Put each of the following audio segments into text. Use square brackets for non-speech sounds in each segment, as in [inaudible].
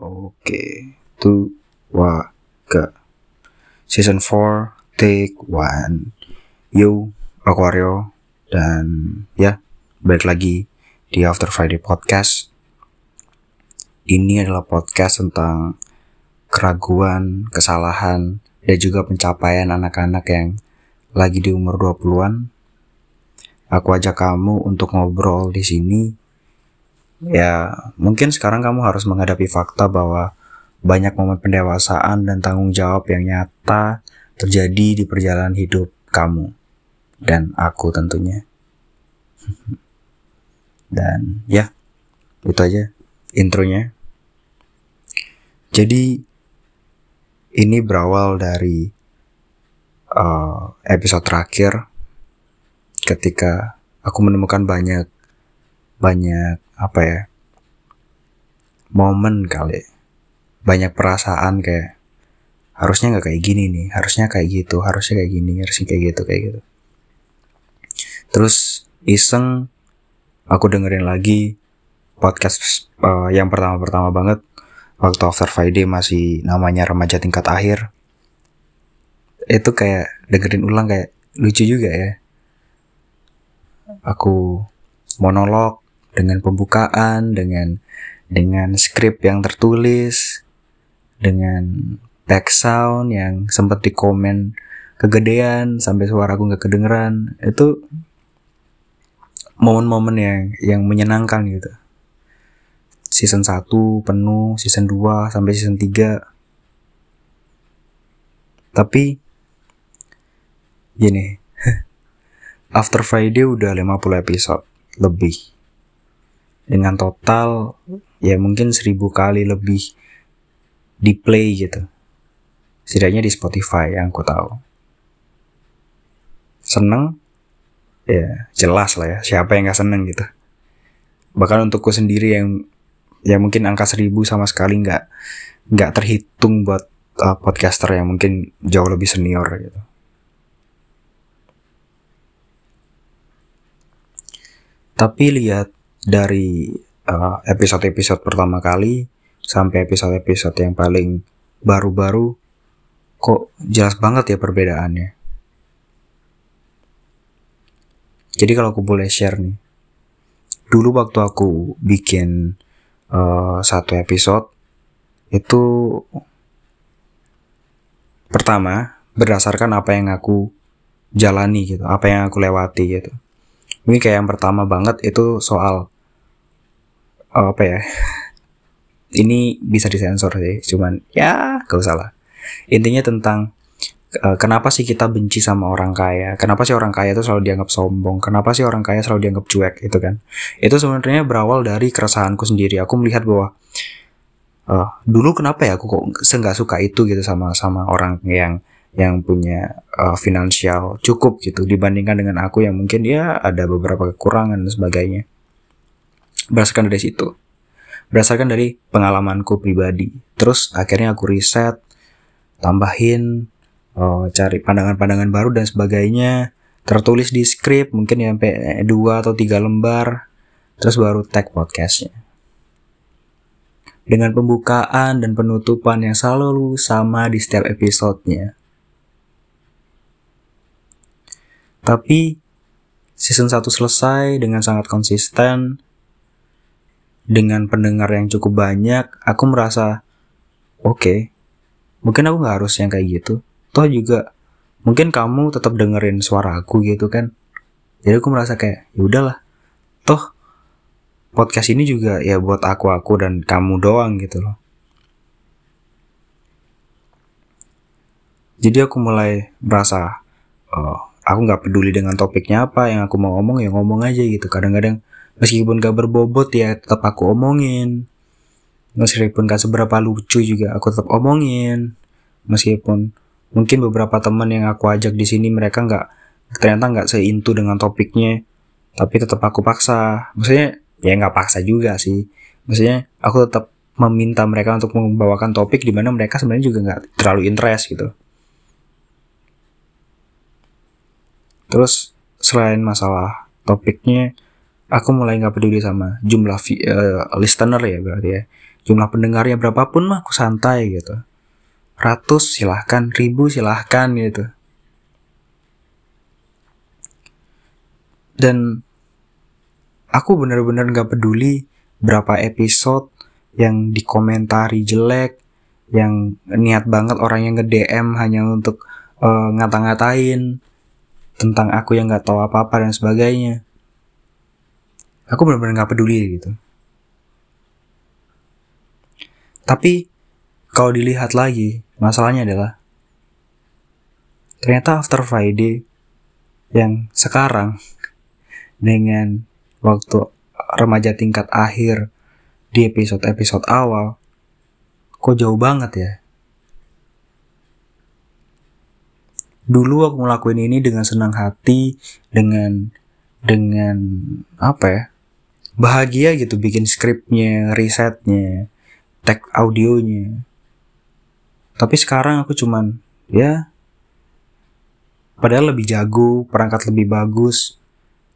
Oke, itu wa ke season 4 take one. Yo, Aquario dan ya balik lagi di After Friday Podcast. Ini adalah podcast tentang keraguan, kesalahan, dan juga pencapaian anak-anak yang lagi di umur 20-an. Aku ajak kamu untuk ngobrol di sini ya mungkin sekarang kamu harus menghadapi fakta bahwa banyak momen pendewasaan dan tanggung jawab yang nyata terjadi di perjalanan hidup kamu dan aku tentunya. [laughs] Dan ya, itu aja intronya. Jadi ini berawal dari uh, episode terakhir ketika aku menemukan banyak banyak apa ya momen kali. Banyak perasaan kayak harusnya nggak kayak gini nih harusnya kayak gitu harusnya kayak gini harusnya kayak gitu kayak gitu. Terus iseng aku dengerin lagi podcast uh, yang pertama-pertama banget waktu After Friday masih namanya remaja tingkat akhir. Itu kayak dengerin ulang kayak lucu juga ya. Aku monolog dengan pembukaan, dengan dengan skrip yang tertulis, dengan back sound yang sempat di komen kegedean sampai suara aku nggak kedengeran. Itu momen-momen yang yang menyenangkan gitu. Season 1 penuh season 2 sampai season 3 tapi gini [laughs] After Friday udah 50 episode lebih dengan total ya mungkin seribu kali lebih di play gitu. Setidaknya di Spotify yang aku tahu. Seneng ya jelas lah ya siapa yang gak seneng gitu. Bahkan untukku sendiri yang ya mungkin angka seribu sama sekali nggak nggak terhitung buat uh, podcaster yang mungkin jauh lebih senior gitu. Tapi lihat dari uh, episode-episode pertama kali sampai episode-episode yang paling baru-baru kok jelas banget ya perbedaannya. Jadi kalau aku boleh share nih, dulu waktu aku bikin uh, satu episode itu pertama berdasarkan apa yang aku jalani gitu, apa yang aku lewati gitu. Ini kayak yang pertama banget itu soal uh, apa ya? Ini bisa disensor sih, cuman ya gak usah lah. Intinya tentang uh, kenapa sih kita benci sama orang kaya? Kenapa sih orang kaya itu selalu dianggap sombong? Kenapa sih orang kaya selalu dianggap cuek itu kan? Itu sebenarnya berawal dari keresahanku sendiri. Aku melihat bahwa uh, dulu kenapa ya aku kok nggak suka itu gitu sama sama orang yang yang punya uh, finansial cukup gitu dibandingkan dengan aku yang mungkin ya ada beberapa kekurangan dan sebagainya. Berdasarkan dari situ. Berdasarkan dari pengalamanku pribadi. Terus akhirnya aku riset, tambahin, uh, cari pandangan-pandangan baru dan sebagainya. Tertulis di skrip mungkin ya sampai dua atau tiga lembar. Terus baru tag podcastnya. Dengan pembukaan dan penutupan yang selalu sama di setiap episodenya Tapi season 1 selesai dengan sangat konsisten dengan pendengar yang cukup banyak, aku merasa oke. Okay, mungkin aku nggak harus yang kayak gitu. Toh juga mungkin kamu tetap dengerin suara aku gitu kan. Jadi aku merasa kayak ya udahlah. Toh podcast ini juga ya buat aku aku dan kamu doang gitu loh. Jadi aku mulai merasa oh, aku nggak peduli dengan topiknya apa yang aku mau ngomong ya ngomong aja gitu. Kadang-kadang meskipun gak berbobot ya tetap aku omongin. Meskipun gak seberapa lucu juga aku tetap omongin. Meskipun mungkin beberapa teman yang aku ajak di sini mereka nggak ternyata nggak seintu dengan topiknya tapi tetap aku paksa. Maksudnya ya nggak paksa juga sih. Maksudnya aku tetap meminta mereka untuk membawakan topik di mana mereka sebenarnya juga nggak terlalu interest gitu Terus selain masalah topiknya, aku mulai nggak peduli sama jumlah uh, listener ya berarti ya. jumlah pendengarnya berapapun mah aku santai gitu. Ratus silahkan. Ribu silahkan gitu. Dan aku bener-bener gak peduli berapa episode yang dikomentari jelek yang niat banget orang yang nge-DM hanya untuk uh, ngata-ngatain tentang aku yang nggak tahu apa-apa dan sebagainya. Aku benar-benar nggak peduli gitu. Tapi kalau dilihat lagi, masalahnya adalah ternyata After Friday yang sekarang dengan waktu remaja tingkat akhir di episode-episode awal kok jauh banget ya dulu aku ngelakuin ini dengan senang hati dengan dengan apa ya bahagia gitu bikin skripnya risetnya tag audionya. Tapi sekarang aku cuman ya padahal lebih jago perangkat lebih bagus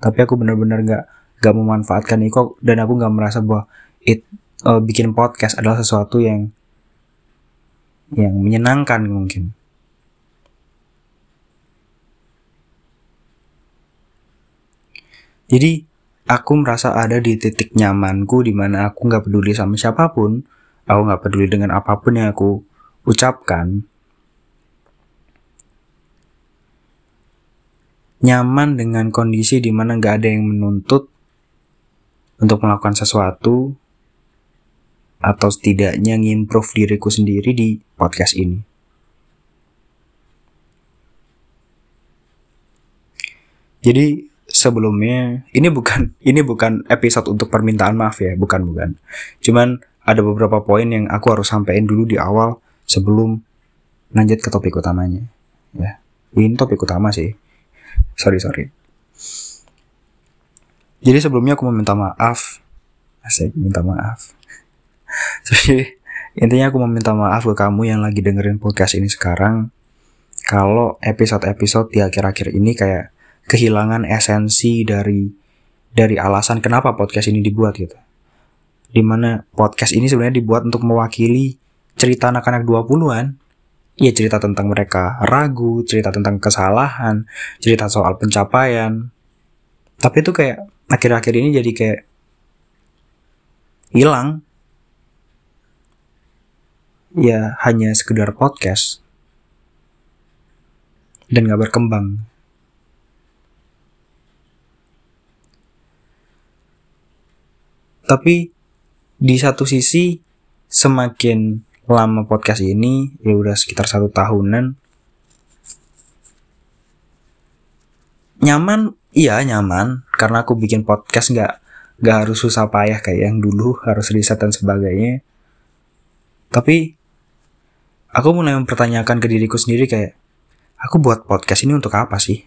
tapi aku benar-benar nggak nggak memanfaatkan itu dan aku nggak merasa bahwa it uh, bikin podcast adalah sesuatu yang yang menyenangkan mungkin jadi aku merasa ada di titik nyamanku di mana aku nggak peduli sama siapa pun aku nggak peduli dengan apa pun yang aku ucapkan nyaman dengan kondisi di mana nggak ada yang menuntut untuk melakukan sesuatu atau setidaknya ngimprove diriku sendiri di podcast ini. Jadi sebelumnya ini bukan [laughs] ini bukan episode untuk permintaan maaf ya, bukan bukan. Cuman ada beberapa poin yang aku harus sampaikan dulu di awal sebelum lanjut ke topik utamanya. Ya, ini topik utama sih. Sorry sorry. Jadi sebelumnya aku mau minta maaf. Asik, minta maaf. [laughs] Jadi intinya aku mau minta maaf ke kamu yang lagi dengerin podcast ini sekarang. Kalau episode-episode di akhir-akhir ini kayak kehilangan esensi dari dari alasan kenapa podcast ini dibuat gitu. Di mana podcast ini sebenarnya dibuat untuk mewakili cerita anak-anak 20-an. Iya cerita tentang mereka ragu, cerita tentang kesalahan, cerita soal pencapaian. Tapi itu kayak akhir-akhir ini jadi kayak hilang. Ya hanya sekedar podcast dan gak berkembang. Tapi di satu sisi semakin lama podcast ini ya udah sekitar satu tahunan nyaman iya nyaman. Karena aku bikin podcast nggak nggak harus susah payah kayak yang dulu harus riset dan sebagainya. Tapi aku mulai mempertanyakan ke diriku sendiri kayak aku buat podcast ini untuk apa sih?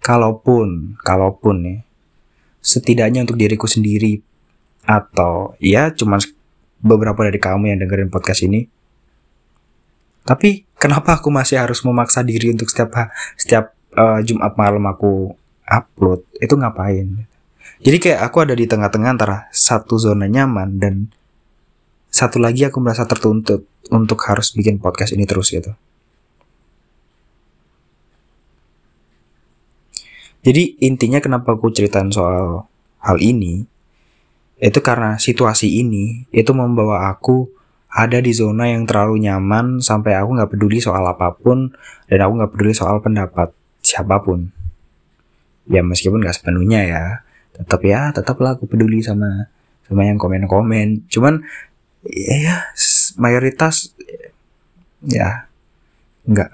Kalaupun kalaupun nih setidaknya untuk diriku sendiri atau ya cuman beberapa dari kamu yang dengerin podcast ini. Tapi kenapa aku masih harus memaksa diri untuk setiap setiap uh, Jumat malam aku upload? Itu ngapain? Jadi kayak aku ada di tengah-tengah antara satu zona nyaman dan satu lagi aku merasa tertuntut untuk harus bikin podcast ini terus gitu. Jadi intinya kenapa aku ceritain soal hal ini itu karena situasi ini itu membawa aku ada di zona yang terlalu nyaman sampai aku nggak peduli soal apa pun dan aku nggak peduli soal pendapat siapa pun. Ya meskipun nggak sepenuhnya ya tetap ya tetaplah aku peduli sama sama yang komen-komen. Cuman ya, mayoritas ya nggak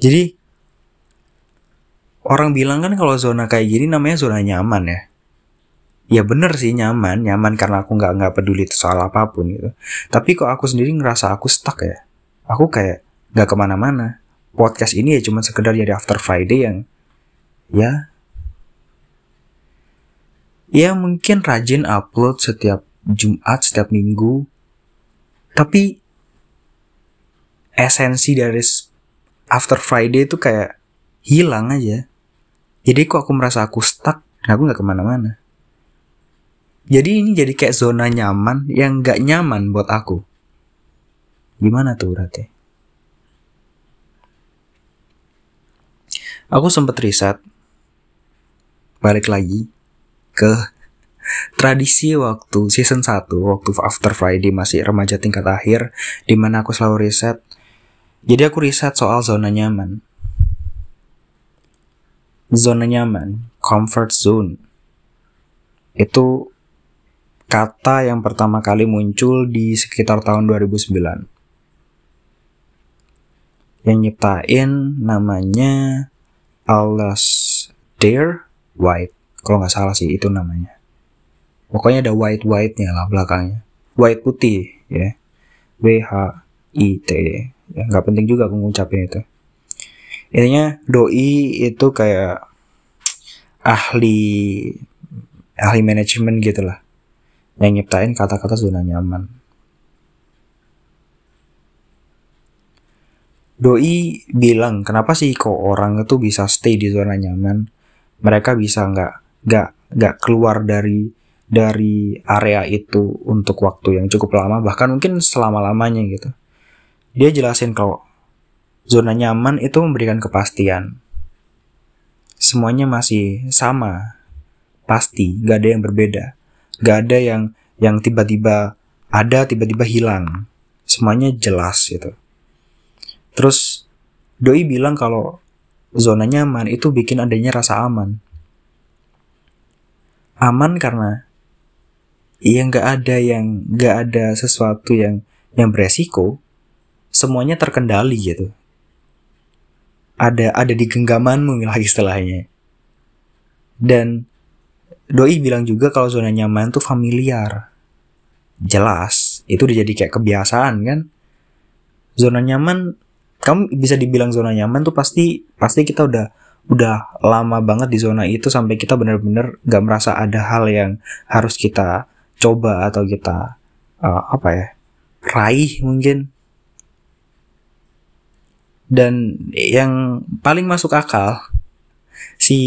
jadi orang bilang kan kalau zona kayak gini namanya zona nyaman ya. Ya bener sih nyaman. Nyaman karena aku nggak nggak peduli soal apa pun gitu. Tapi kok aku sendiri ngerasa aku stuck ya. Aku kayak nggak ke mana-mana. Podcast ini ya cuma sekedar jadi after Friday yang ya ya mungkin rajin upload setiap Jumat setiap minggu. Tapi esensi dari after Friday itu kayak hilang aja. Jadi kok aku merasa aku stuck dan aku nggak ke mana-mana. Jadi ini jadi kayak zona nyaman yang nggak nyaman buat aku. Gimana tuh berarti? Aku sempet riset balik lagi ke tradisi waktu season 1 waktu After Friday masih remaja tingkat akhir di mana aku selalu riset jadi aku riset soal zona nyaman. Zona nyaman comfort zone. Itu kata yang pertama kali muncul di sekitar tahun 2009 yang nyiptain namanya Dare White. Kalau nggak salah sih itu namanya. Pokoknya ada white white nya lah belakangnya. White putih ya. W H I T ya nggak penting juga aku ngucapin itu. Intinya doi itu kayak ahli ahli manajemen gitu lah. Yang nyiptain kata-kata zona nyaman. Doi bilang kenapa sih kok orang itu bisa stay di zona nyaman? Mereka bisa nggak nggak nggak keluar dari dari area itu untuk waktu yang cukup lama bahkan mungkin selama lamanya gitu dia jelasin kalau zona nyaman itu memberikan kepastian. Semuanya masih sama. Pasti nggak ada yang berbeda. Nggak ada yang yang tiba-tiba ada tiba-tiba hilang. Semuanya jelas gitu. Terus doi bilang kalau zona nyaman itu bikin adanya rasa aman. Aman karena ya nggak ada yang nggak ada sesuatu yang yang beresiko, semuanya terkendali gitu. Ada ada di genggamanmu lah istilahnya. Dan doi bilang juga kalau zona nyaman tuh familiar. Jelas, itu udah jadi kayak kebiasaan kan. Zona nyaman kamu bisa dibilang zona nyaman tuh pasti pasti kita udah udah lama banget di zona itu sampai kita benar-benar gak merasa ada hal yang harus kita coba atau kita uh, apa ya raih mungkin dan yang paling masuk akal si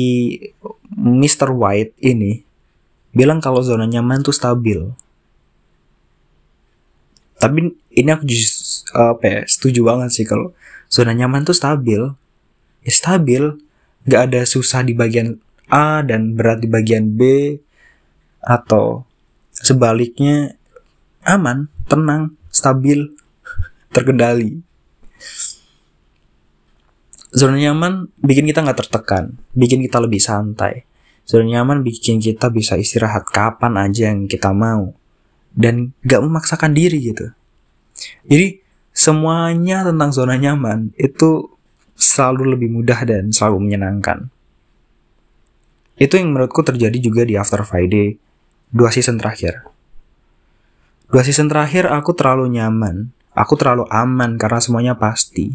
Mr. White ini bilang kalau zona nyaman tuh stabil tapi ini aku just, apa ya setuju banget sih kalau zona nyaman tuh stabil ya stabil nggak ada susah di bagian A dan berat di bagian B atau sebaliknya aman tenang stabil terkendali zona nyaman bikin kita nggak tertekan bikin kita lebih santai zona nyaman bikin kita bisa istirahat kapan aja yang kita mau dan gak memaksakan diri gitu jadi semuanya tentang zona nyaman itu selalu lebih mudah dan selalu menyenangkan. Itu yang menurutku terjadi juga di After Friday dua season terakhir. Dua season terakhir aku terlalu nyaman, aku terlalu aman karena semuanya pasti.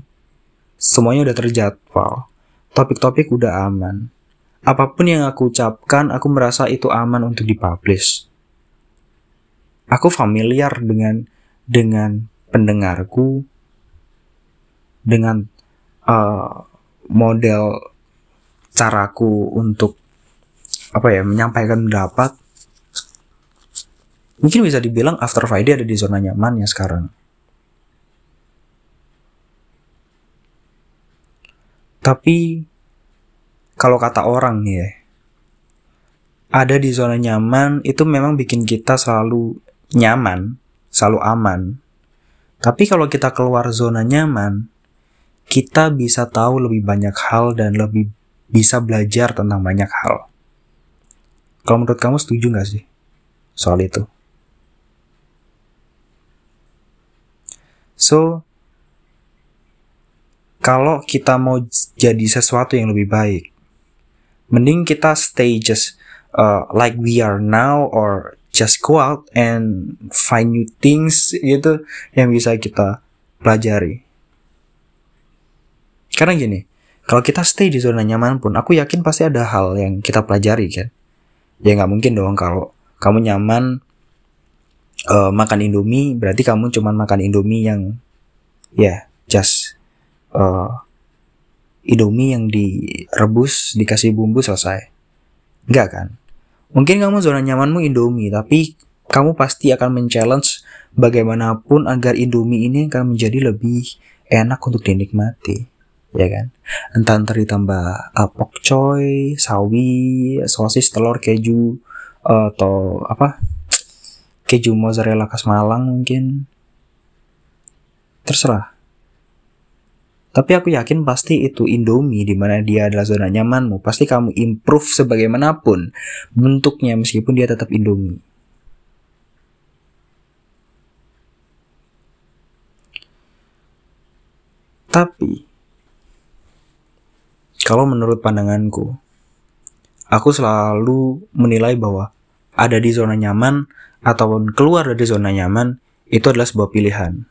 Semuanya udah terjadwal, topik-topik udah aman. Apa pun yang aku ucapkan, aku merasa itu aman untuk dipublish. Aku familiar dengan dengan pendengarku dengan uh, model caraku untuk apa ya menyampaikan pendapat mungkin bisa dibilang After Friday ada di zona nyaman ya sekarang tapi kalau kata orang ya ada di zona nyaman itu memang bikin kita selalu nyaman selalu aman tapi kalau kita keluar zona nyaman, kita bisa tahu lebih banyak hal dan lebih bisa belajar tentang banyak hal. Kalau menurut kamu setuju nggak sih soal itu? So, kalau kita mau jadi sesuatu yang lebih baik, mending kita stay just uh, like we are now or just go out and find new things gitu yang bisa kita pelajari. Karena gini, kalau kita stay di zona nyaman pun, aku yakin pasti ada hal yang kita pelajari kan. Ya nggak mungkin dong kalau kamu nyaman uh, makan Indomie, berarti kamu cuma makan Indomie yang ya yeah, just uh, Indomie yang direbus dikasih bumbu selesai. Enggak kan? Mungkin kamu zona nyamanmu Indomie, tapi kamu pasti akan men-challenge bagaimanapun agar Indomie ini akan menjadi lebih enak untuk dinikmati ya kan entah ntar ditambah uh, pokcoy sawi sosis telur keju uh, atau apa keju mozzarella khas Malang mungkin terserah tapi aku yakin pasti itu Indomie di mana dia adalah zona nyamanmu pasti kamu improve sebagaimanapun bentuknya meskipun dia tetap Indomie tapi kalau menurut pandanganku, aku selalu menilai bahwa ada di zona nyaman ataupun keluar dari zona nyaman itu adalah sebuah pilihan.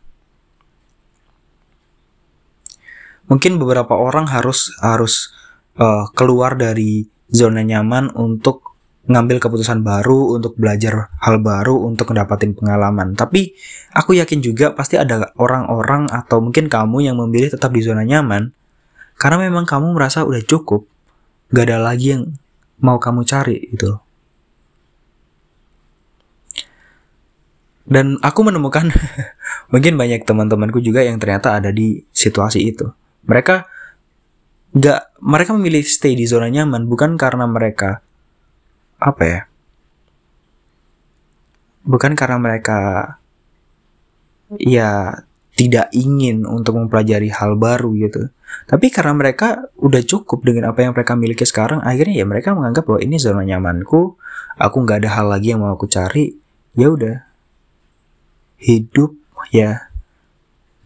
Mungkin beberapa orang harus harus uh, keluar dari zona nyaman untuk ngambil keputusan baru, untuk belajar hal baru, untuk mendapatkan pengalaman. Tapi aku yakin juga pasti ada orang-orang atau mungkin kamu yang memilih tetap di zona nyaman karena memang kamu merasa udah cukup, gak ada lagi yang mau kamu cari gitu. Dan aku menemukan [laughs] mungkin banyak teman-temanku juga yang ternyata ada di situasi itu. Mereka gak, mereka memilih stay di zona nyaman bukan karena mereka apa ya? Bukan karena mereka ya tidak ingin untuk mempelajari hal baru gitu. Tapi karena mereka udah cukup dengan apa yang mereka miliki sekarang, akhirnya ya mereka menganggap bahwa ini zona nyamanku, aku nggak ada hal lagi yang mau aku cari, ya udah. Hidup ya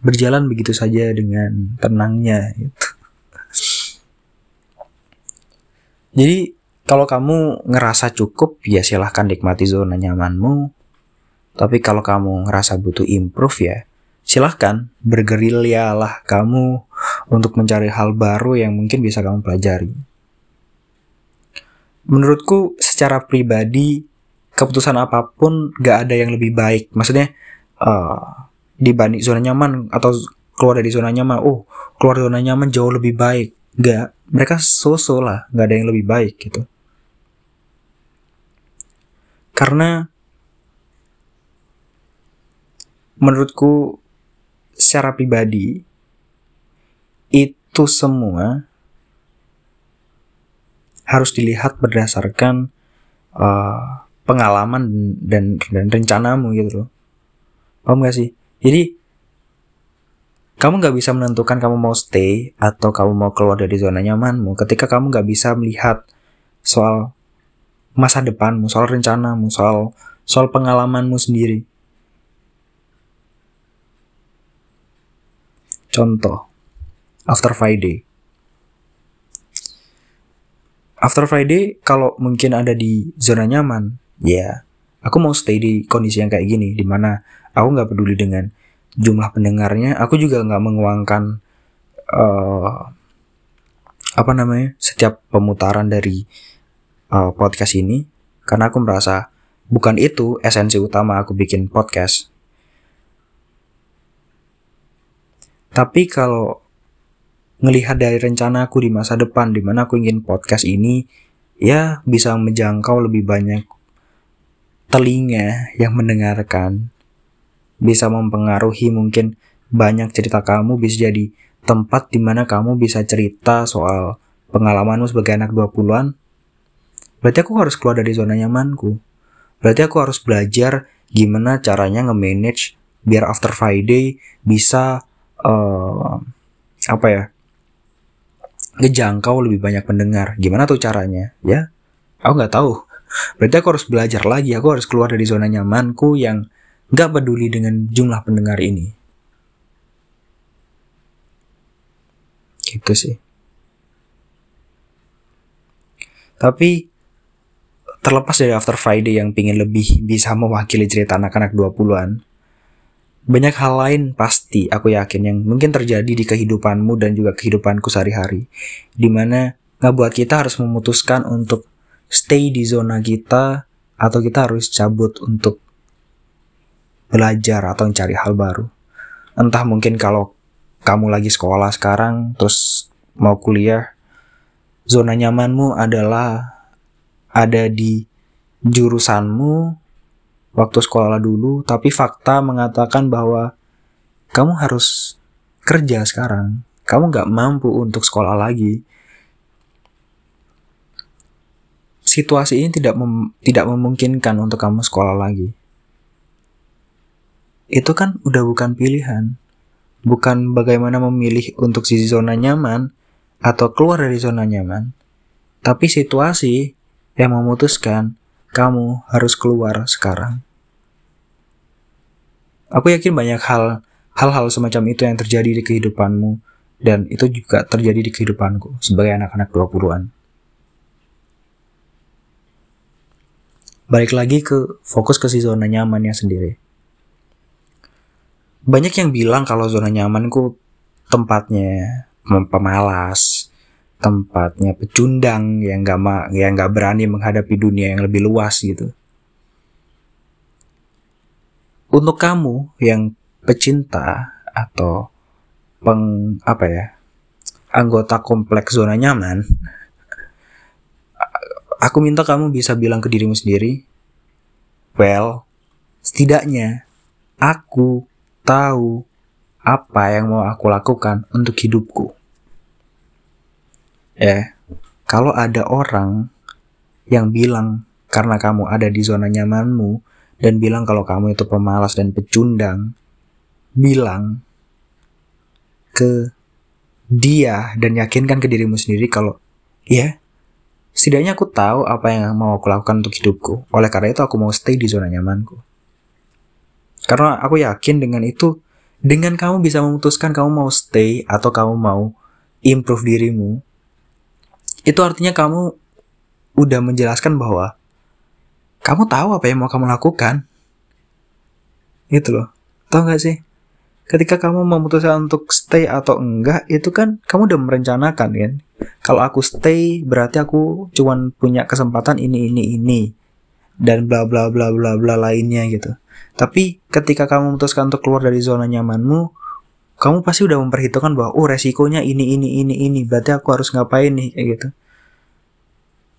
berjalan begitu saja dengan tenangnya gitu. Jadi kalau kamu ngerasa cukup ya silahkan nikmati zona nyamanmu. Tapi kalau kamu ngerasa butuh improve ya silahkan bergerilyalah kamu untuk mencari hal baru yang mungkin bisa kamu pelajari. Menurutku secara pribadi keputusan apa pun gak ada yang lebih baik. Maksudnya uh, dibanding zona nyaman atau keluar dari zona nyaman, oh keluar dari zona nyaman jauh lebih baik. Gak, mereka so-so lah, gak ada yang lebih baik gitu. Karena menurutku secara pribadi itu semua harus dilihat berdasarkan uh, pengalaman dan dan rencanamu gitu loh. Paham gak sih? Jadi kamu nggak bisa menentukan kamu mau stay atau kamu mau keluar dari zona nyamanmu ketika kamu nggak bisa melihat soal masa depanmu, soal rencanamu, soal soal pengalamanmu sendiri. Contoh, After Friday. After Friday, kalau mungkin ada di zona nyaman, ya, aku mau stay di kondisi yang kayak gini, di mana aku nggak peduli dengan jumlah pendengarnya, aku juga nggak menguangkan uh, apa namanya setiap pemutaran dari uh, podcast ini, karena aku merasa bukan itu esensi utama aku bikin podcast. Tapi kalau ngelihat dari rencana aku di masa depan, di mana aku ingin podcast ini ya bisa menjangkau lebih banyak telinga yang mendengarkan, bisa mempengaruhi mungkin banyak cerita kamu bisa jadi tempat di mana kamu bisa cerita soal pengalamanmu sebagai anak 20-an. Berarti aku harus keluar dari zona nyamanku. Berarti aku harus belajar gimana caranya nge-manage biar after Friday bisa uh, apa ya ngejangkau lebih banyak pendengar gimana tuh caranya ya aku nggak tahu berarti aku harus belajar lagi aku harus keluar dari zona nyamanku yang nggak peduli dengan jumlah pendengar ini gitu sih tapi terlepas dari After Friday yang pingin lebih bisa mewakili cerita anak-anak 20-an banyak hal lain pasti aku yakin yang mungkin terjadi di kehidupanmu dan juga kehidupanku sehari-hari. Di mana nggak buat kita harus memutuskan untuk stay di zona kita atau kita harus cabut untuk belajar atau mencari hal baru. Entah mungkin kalau kamu lagi sekolah sekarang terus mau kuliah, zona nyamanmu adalah ada di jurusanmu waktu sekolah dulu, tapi fakta mengatakan bahwa kamu harus kerja sekarang. Kamu nggak mampu untuk sekolah lagi. Situasi ini tidak mem tidak memungkinkan untuk kamu sekolah lagi. Itu kan udah bukan pilihan. Bukan bagaimana memilih untuk sisi zona nyaman atau keluar dari zona nyaman. Tapi situasi yang memutuskan kamu harus keluar sekarang. Aku yakin banyak hal hal-hal semacam itu yang terjadi di kehidupanmu dan itu juga terjadi di kehidupanku sebagai anak-anak 20-an. Balik lagi ke fokus ke si zona nyamannya sendiri. Banyak yang bilang kalau zona nyamanku tempatnya pemalas, tempatnya pecundang yang gak ma yang gak berani menghadapi dunia yang lebih luas gitu. Untuk kamu yang pecinta atau peng apa ya anggota kompleks zona nyaman aku minta kamu bisa bilang ke dirimu sendiri well setidaknya aku tahu apa yang mau aku lakukan untuk hidupku ya kalau ada orang yang bilang karena kamu ada di zona nyamanmu dan bilang kalau kamu itu pemalas dan pecundang bilang ke dia dan yakinkan ke dirimu sendiri kalau ya setidaknya aku tahu apa yang mau aku lakukan untuk hidupku. Oleh karena itu aku mau stay di zona nyamanku. Karena aku yakin dengan itu dengan kamu bisa memutuskan kamu mau stay atau kamu mau improve dirimu itu artinya kamu udah menjelaskan bahwa kamu tahu apa yang mau kamu lakukan. Itu loh. Tahu gak sih? ketika kamu memutuskan untuk stay atau enggak itu kan kamu udah merencanakan kan kalau aku stay berarti aku cuman punya kesempatan ini ini ini dan bla bla bla bla bla lainnya gitu tapi ketika kamu memutuskan untuk keluar dari zona nyamanmu kamu pasti udah memperhitungkan bahwa oh resikonya ini ini ini ini berarti aku harus ngapain nih kayak gitu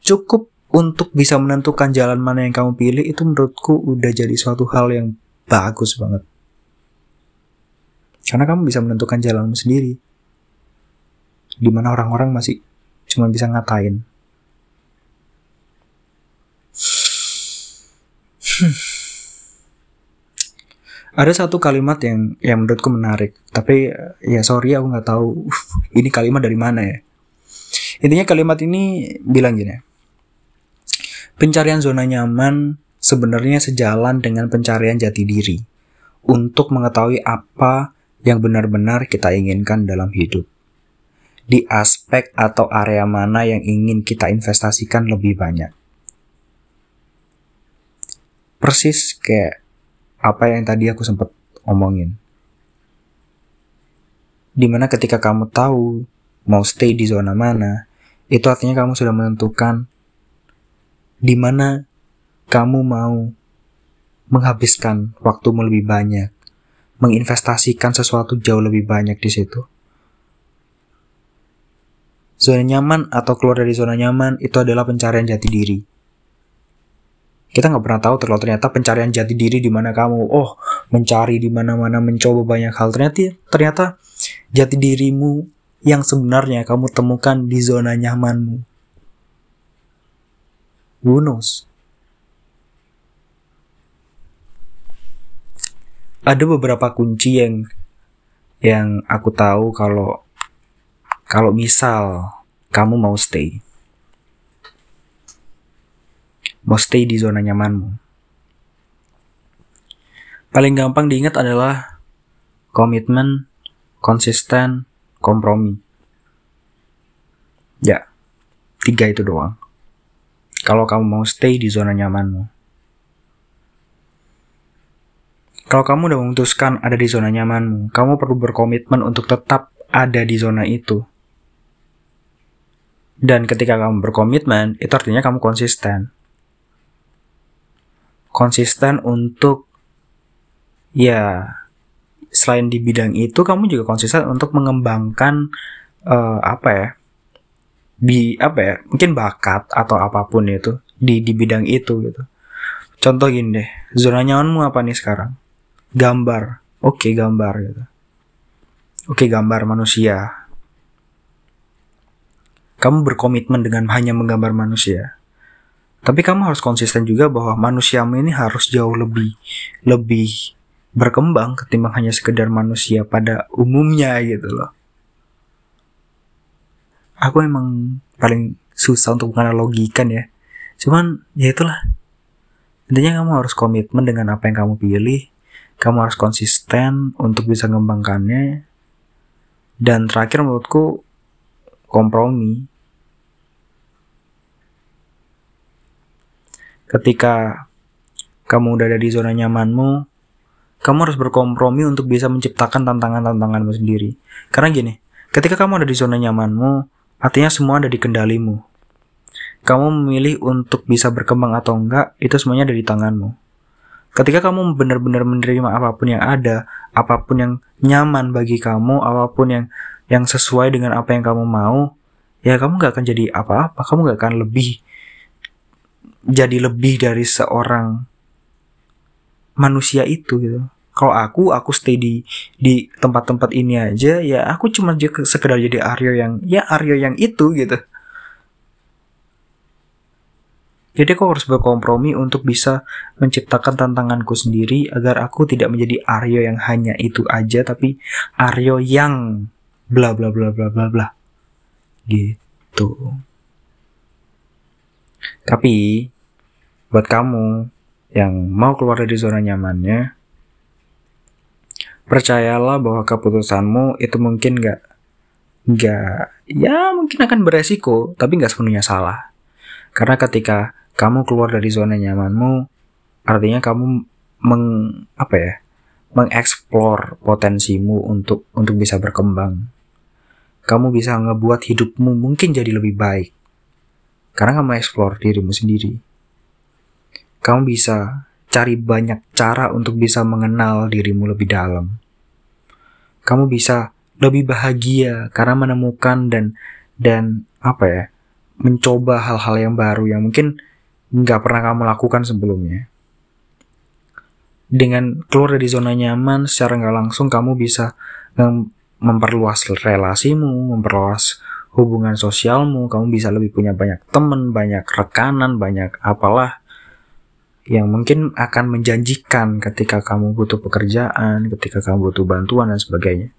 cukup untuk bisa menentukan jalan mana yang kamu pilih itu menurutku udah jadi suatu hal yang bagus banget karena kamu bisa menentukan jalanmu sendiri. Di mana orang-orang masih cuma bisa ngatain. Hmm. Ada satu kalimat yang yang menurutku menarik, tapi ya sorry aku nggak tahu ini kalimat dari mana ya. Intinya kalimat ini bilang gini. Pencarian zona nyaman sebenarnya sejalan dengan pencarian jati diri untuk mengetahui apa yang benar-benar kita inginkan dalam hidup. Di aspek atau area mana yang ingin kita investasikan lebih banyak. Persis kayak apa yang tadi aku sempat omongin. Di mana ketika kamu tahu mau stay di zona mana, itu artinya kamu sudah menentukan di mana kamu mau menghabiskan waktumu lebih banyak menginvestasikan sesuatu jauh lebih banyak di situ. Zona nyaman atau keluar dari zona nyaman itu adalah pencarian jati diri. Kita nggak pernah tahu kalau ternyata pencarian jati diri di mana kamu, oh mencari di mana-mana, mencoba banyak hal. Ternyata, ternyata jati dirimu yang sebenarnya kamu temukan di zona nyamanmu. Who knows? ada beberapa kunci yang yang aku tahu kalau kalau misal kamu mau stay mau stay di zona nyamanmu paling gampang diingat adalah komitmen konsisten kompromi ya tiga itu doang kalau kamu mau stay di zona nyamanmu Kalau kamu udah memutuskan ada di zona nyamanmu, kamu perlu berkomitmen untuk tetap ada di zona itu. Dan ketika kamu berkomitmen, itu artinya kamu konsisten. Konsisten untuk ya selain di bidang itu kamu juga konsisten untuk mengembangkan uh, apa ya? Di apa ya? Mungkin bakat atau apa pun itu. di di bidang itu gitu contoh gini deh zona nyamanmu apa nih sekarang gambar oke gambar gitu oke gambar manusia kamu berkomitmen dengan hanya menggambar manusia tapi kamu harus konsisten juga bahwa manusiamu ini harus jauh lebih lebih berkembang ketimbang hanya sekedar manusia pada umumnya gitu loh. Aku emang paling susah untuk menganalogikan ya. Cuman ya itulah. Intinya kamu harus komitmen dengan apa yang kamu pilih. Kamu harus konsisten untuk bisa mengembangkannya. Dan terakhir menurutku kompromi ketika kamu udah ada di zona nyamanmu, kamu harus berkompromi untuk bisa menciptakan tantangan-tantanganmu sendiri. Karena gini, ketika kamu ada di zona nyamanmu, artinya semua ada di kendalimu. Kamu memilih untuk bisa berkembang atau enggak, itu semuanya ada di tanganmu. Ketika kamu benar-benar menerima apa pun yang ada, apa pun yang nyaman bagi kamu, apa pun yang yang sesuai dengan apa yang kamu mau, ya kamu nggak akan jadi apa-apa, kamu nggak akan lebih jadi lebih dari seorang manusia itu gitu. Kalau aku, aku stay di di tempat-tempat ini aja, ya aku cuma sekedar jadi Aryo yang ya Aryo yang itu gitu. Jadi aku harus berkompromi untuk bisa menciptakan tantanganku sendiri agar aku tidak menjadi Aryo yang hanya itu aja, tapi Aryo yang bla bla bla bla bla bla. Gitu. Tapi buat kamu yang mau keluar dari zona nyamannya, percayalah bahwa keputusanmu itu mungkin gak, gak, ya mungkin akan beresiko, tapi gak sepenuhnya salah. Karena ketika kamu keluar dari zona nyamanmu, artinya kamu meng, apa ya, mengeksplor potensimu untuk untuk bisa berkembang. Kamu bisa ngebuat hidupmu mungkin jadi lebih baik. Karena kamu eksplor dirimu sendiri kamu bisa cari banyak cara untuk bisa mengenal dirimu lebih dalam. Kamu bisa lebih bahagia karena menemukan dan dan apa ya mencoba hal-hal yang baru yang mungkin nggak pernah kamu lakukan sebelumnya. Dengan keluar dari zona nyaman secara nggak langsung kamu bisa memperluas relasimu, memperluas hubungan sosialmu, kamu bisa lebih punya banyak teman, banyak rekanan, banyak apalah yang mungkin akan menjanjikan ketika kamu butuh pekerjaan, ketika kamu butuh bantuan dan sebagainya.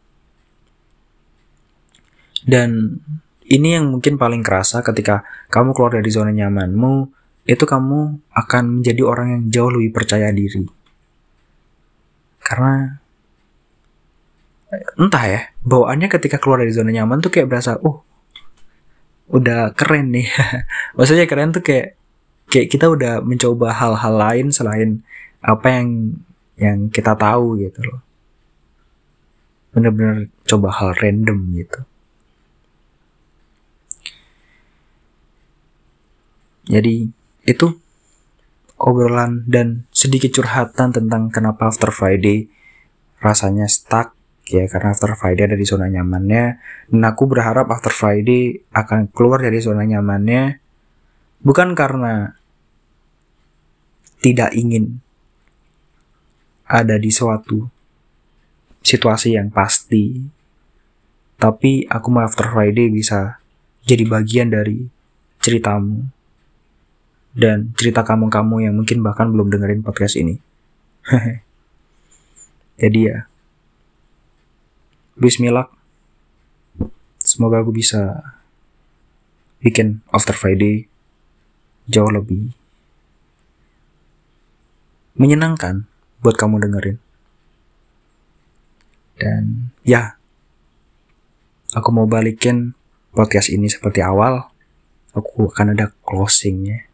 Dan ini yang mungkin paling kerasa ketika kamu keluar dari zona nyamanmu, itu kamu akan menjadi orang yang jauh lebih percaya diri. Karena entah ya, bawaannya ketika keluar dari zona nyaman tuh kayak berasa, oh, udah keren nih. [laughs] Maksudnya keren tuh kayak kayak kita udah mencoba hal-hal lain selain apa yang yang kita tahu gitu loh. Bener-bener coba hal random gitu. Jadi itu obrolan dan sedikit curhatan tentang kenapa After Friday rasanya stuck ya karena After Friday ada di zona nyamannya. Dan aku berharap After Friday akan keluar dari zona nyamannya. Bukan karena tidak ingin ada di suatu situasi yang pasti, tapi aku mau After Friday bisa jadi bagian dari ceritamu dan cerita kamu-kamu yang mungkin bahkan belum dengerin podcast ini. [laughs] jadi ya, Bismillah, semoga aku bisa bikin After Friday jauh lebih menyenangkan buat kamu dengerin. Dan ya, aku mau balikin podcast ini seperti awal. Aku akan ada closingnya.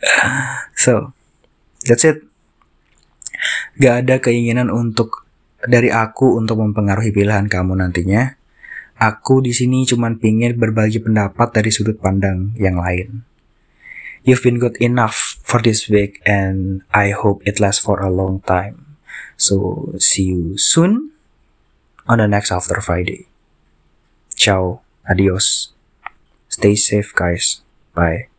[laughs] so, that's it. Gak ada keinginan untuk dari aku untuk mempengaruhi pilihan kamu nantinya. Aku di sini cuma pingin berbagi pendapat dari sudut pandang yang lain. You've been good enough for this week, and I hope it lasts for a long time. So, see you soon on the next After Friday. Ciao, adios. Stay safe, guys. Bye.